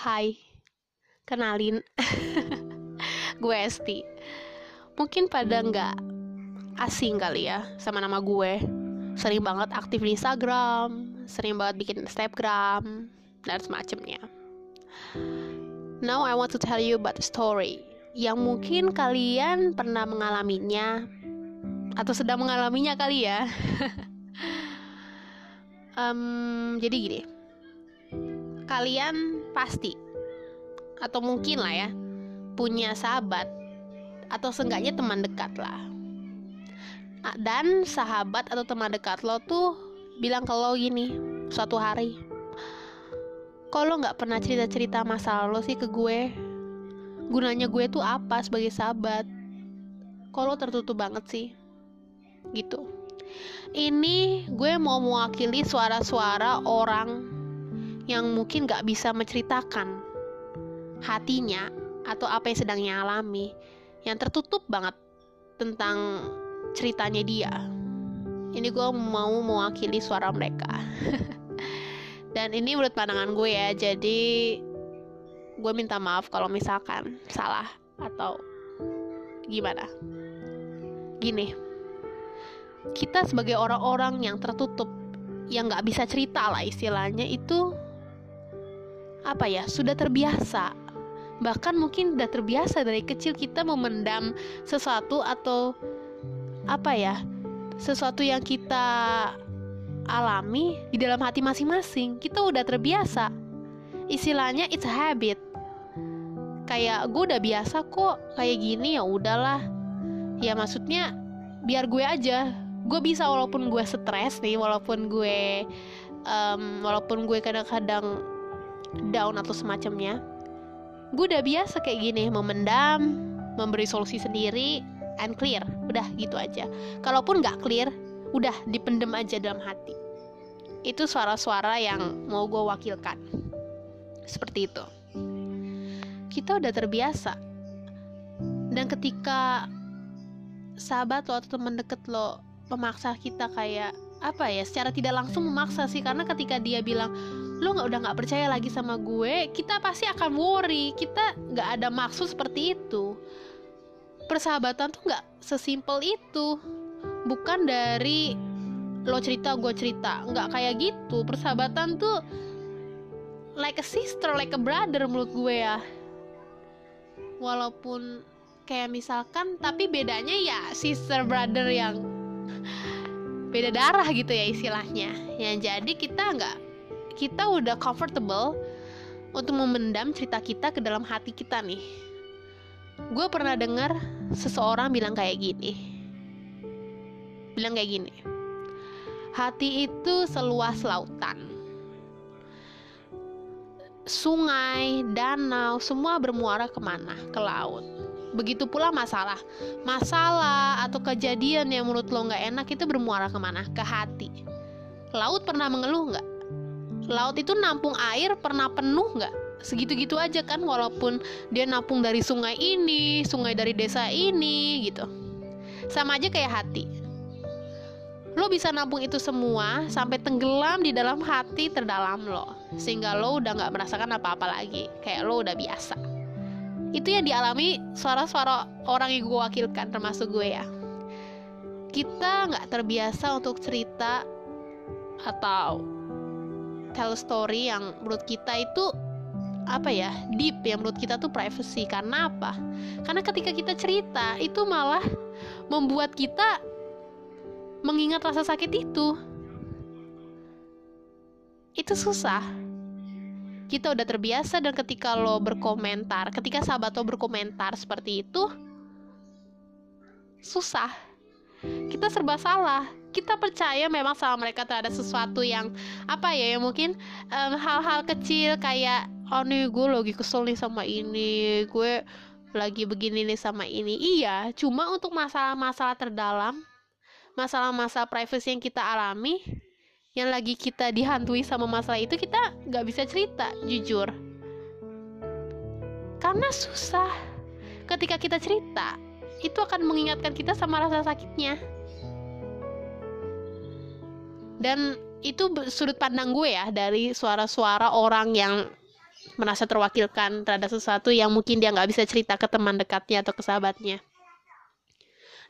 Hai, kenalin, gue Esti. Mungkin pada nggak asing kali ya sama nama gue. Sering banget aktif di Instagram, sering banget bikin Instagram, dan semacamnya. Now I want to tell you about the story yang mungkin kalian pernah mengalaminya atau sedang mengalaminya kali ya. um, jadi gini, kalian pasti atau mungkin lah ya punya sahabat atau seenggaknya teman dekat lah. Dan sahabat atau teman dekat lo tuh bilang ke lo gini suatu hari kalau nggak pernah cerita-cerita masalah lo sih ke gue? Gunanya gue tuh apa sebagai sahabat? Kalau tertutup banget sih? Gitu. Ini gue mau mewakili suara-suara orang yang mungkin gak bisa menceritakan hatinya atau apa yang sedang ia alami yang tertutup banget tentang ceritanya dia. Ini gue mau mewakili suara mereka. Dan ini menurut pandangan gue ya jadi gue minta maaf kalau misalkan salah atau gimana. Gini kita sebagai orang-orang yang tertutup yang gak bisa cerita lah istilahnya itu apa ya sudah terbiasa. Bahkan mungkin sudah terbiasa dari kecil kita memendam sesuatu atau apa ya sesuatu yang kita alami di dalam hati masing-masing. Kita udah terbiasa. Istilahnya it's a habit. Kayak gue udah biasa kok kayak gini ya udahlah. Ya maksudnya biar gue aja. Gue bisa walaupun gue stres nih walaupun gue um, walaupun gue kadang-kadang down atau semacamnya gue udah biasa kayak gini memendam memberi solusi sendiri and clear. Udah gitu aja. Kalaupun nggak clear udah dipendem aja dalam hati. Itu suara-suara yang mau gue wakilkan. Seperti itu. Kita udah terbiasa. Dan ketika sahabat lo atau teman deket lo memaksa kita kayak apa ya secara tidak langsung memaksa sih. Karena ketika dia bilang lo nggak udah nggak percaya lagi sama gue kita pasti akan worry. Kita nggak ada maksud seperti itu. Persahabatan tuh nggak sesimpel itu. Bukan dari lo cerita gue cerita. Nggak kayak gitu. Persahabatan tuh like a sister like a brother menurut gue ya. Walaupun kayak misalkan tapi bedanya ya sister brother yang beda darah gitu ya istilahnya yang jadi kita nggak kita udah comfortable untuk memendam cerita kita ke dalam hati kita nih. Gue pernah dengar seseorang bilang kayak gini. Bilang kayak gini. Hati itu seluas lautan. Sungai, danau, semua bermuara ke mana? Ke laut. Begitu pula masalah. Masalah atau kejadian yang menurut lo nggak enak itu bermuara ke mana? Ke hati. Laut pernah mengeluh nggak? laut itu nampung air pernah penuh nggak segitu-gitu aja kan walaupun dia nampung dari sungai ini sungai dari desa ini gitu sama aja kayak hati lo bisa nampung itu semua sampai tenggelam di dalam hati terdalam lo sehingga lo udah nggak merasakan apa-apa lagi kayak lo udah biasa itu yang dialami suara-suara orang yang gue wakilkan termasuk gue ya. Kita nggak terbiasa untuk cerita atau tell story yang menurut kita itu apa ya deep ya menurut kita tuh privacy. Karena apa? Karena ketika kita cerita itu malah membuat kita mengingat rasa sakit itu. Itu susah kita udah terbiasa dan ketika lo berkomentar ketika sahabat lo berkomentar seperti itu susah. Kita serba salah. Kita percaya memang sama mereka tuh ada sesuatu yang apa ya yang mungkin hal-hal um, kecil kayak oh nih gue lagi kesel nih sama ini gue lagi begini nih sama ini. Iya cuma untuk masalah-masalah terdalam masalah-masalah privacy yang kita alami yang lagi kita dihantui sama masalah itu kita nggak bisa cerita jujur. Karena susah. Ketika kita cerita itu akan mengingatkan kita sama rasa sakitnya. Dan itu sudut pandang gue ya dari suara-suara orang yang merasa terwakilkan terhadap sesuatu yang mungkin dia nggak bisa cerita ke teman dekatnya atau ke sahabatnya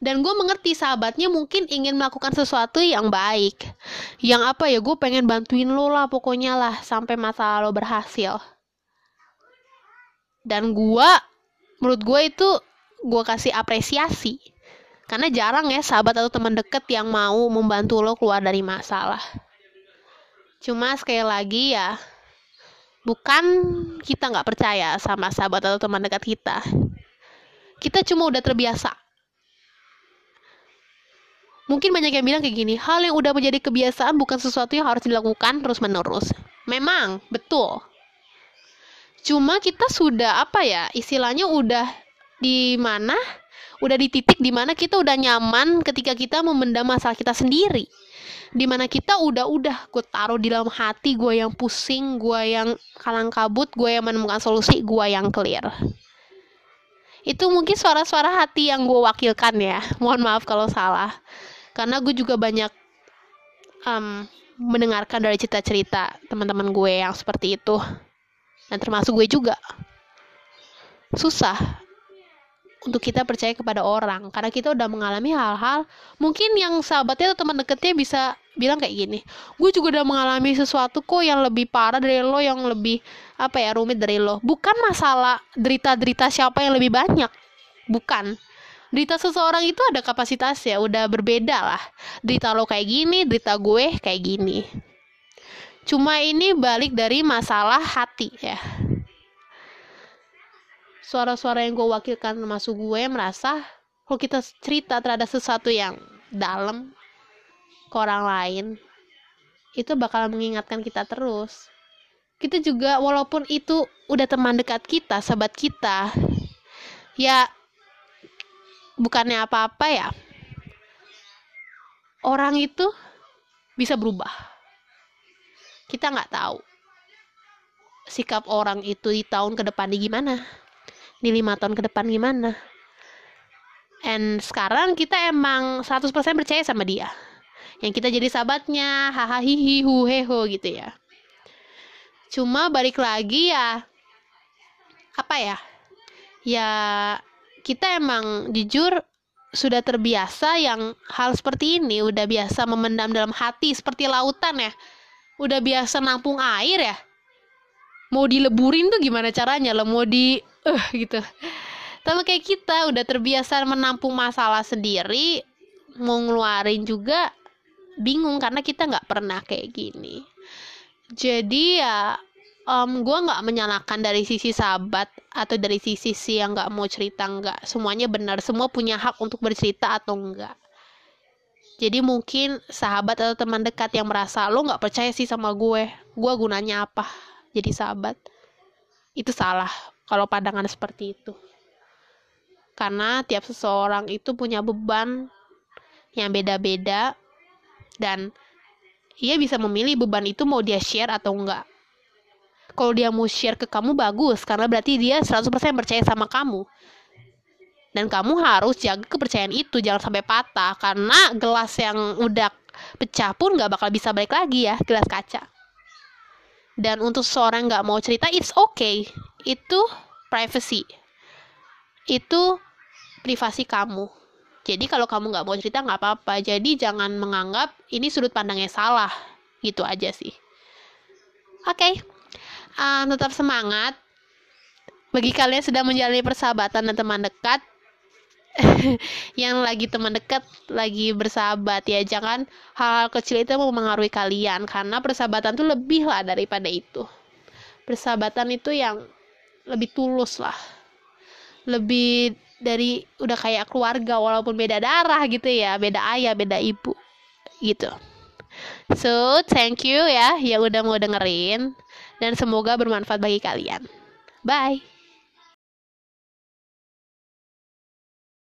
dan gue mengerti sahabatnya mungkin ingin melakukan sesuatu yang baik. Yang apa ya gue pengen bantuin lo lah pokoknya lah sampai masalah lo berhasil. Dan gue menurut gue itu gue kasih apresiasi. Karena jarang ya sahabat atau teman deket yang mau membantu lo keluar dari masalah. Cuma sekali lagi ya bukan kita nggak percaya sama sahabat atau teman dekat kita. Kita cuma udah terbiasa Mungkin banyak yang bilang kayak gini, hal yang udah menjadi kebiasaan bukan sesuatu yang harus dilakukan terus-menerus. Memang, betul. Cuma kita sudah apa ya, istilahnya udah di mana? Udah di titik di mana kita udah nyaman ketika kita memendam masalah kita sendiri. Di mana kita udah-udah gue taruh di dalam hati gue yang pusing, gue yang kalang kabut, gue yang menemukan solusi, gue yang clear itu mungkin suara-suara hati yang gue wakilkan ya mohon maaf kalau salah karena gue juga banyak um, mendengarkan dari cerita-cerita teman-teman gue yang seperti itu. Dan termasuk gue juga. Susah untuk kita percaya kepada orang. Karena kita udah mengalami hal-hal mungkin yang sahabatnya atau teman deketnya bisa bilang kayak gini gue juga udah mengalami sesuatu kok yang lebih parah dari lo yang lebih apa ya rumit dari lo. Bukan masalah derita-derita siapa yang lebih banyak. Bukan Derita seseorang itu ada kapasitas ya, udah berbeda lah. Derita lo kayak gini, derita gue kayak gini. Cuma ini balik dari masalah hati ya. Suara-suara yang gue wakilkan termasuk gue merasa kalau kita cerita terhadap sesuatu yang dalam ke orang lain, itu bakal mengingatkan kita terus. Kita juga walaupun itu udah teman dekat kita, sahabat kita, ya bukannya apa-apa ya orang itu bisa berubah. Kita nggak tahu sikap orang itu di tahun ke depan gimana di lima tahun ke depan gimana. And sekarang kita emang 100% percaya sama dia. Yang kita jadi sahabatnya hahaha hihi hu heho gitu ya. Cuma balik lagi ya apa ya ya kita emang jujur sudah terbiasa yang hal seperti ini udah biasa memendam dalam hati seperti lautan ya. Udah biasa nampung air ya. Mau dileburin tuh gimana caranya? Lo mau di uh, gitu. Tapi kayak kita udah terbiasa menampung masalah sendiri mau ngeluarin juga bingung karena kita nggak pernah kayak gini. Jadi ya um, gue nggak menyalahkan dari sisi sahabat atau dari sisi si yang nggak mau cerita nggak. Semuanya benar semua punya hak untuk bercerita atau enggak jadi mungkin sahabat atau teman dekat yang merasa lo nggak percaya sih sama gue gue gunanya apa jadi sahabat? Itu salah kalau pandangan seperti itu. Karena tiap seseorang itu punya beban yang beda-beda dan ia bisa memilih beban itu mau dia share atau enggak kalau dia mau share ke kamu bagus. Karena berarti dia 100% percaya sama kamu. Dan kamu harus jaga kepercayaan itu. Jangan sampai patah. Karena gelas yang udah pecah pun nggak bakal bisa balik lagi ya gelas kaca. Dan untuk seorang nggak mau cerita it's okay. Itu privacy. Itu privasi kamu. Jadi kalau kamu nggak mau cerita nggak apa-apa. Jadi jangan menganggap ini sudut pandangnya salah. Gitu aja sih. Oke. okay uh, tetap semangat. Bagi kalian sedang menjalani persahabatan dan teman dekat yang lagi teman dekat lagi bersahabat ya. Jangan hal-hal kecil itu mempengaruhi kalian karena persahabatan itu lebih lah daripada itu. Persahabatan itu yang lebih tulus lah. Lebih dari udah kayak keluarga walaupun beda darah gitu ya. Beda ayah beda ibu gitu. So thank you ya yang udah mau dengerin dan semoga bermanfaat bagi kalian. Bye.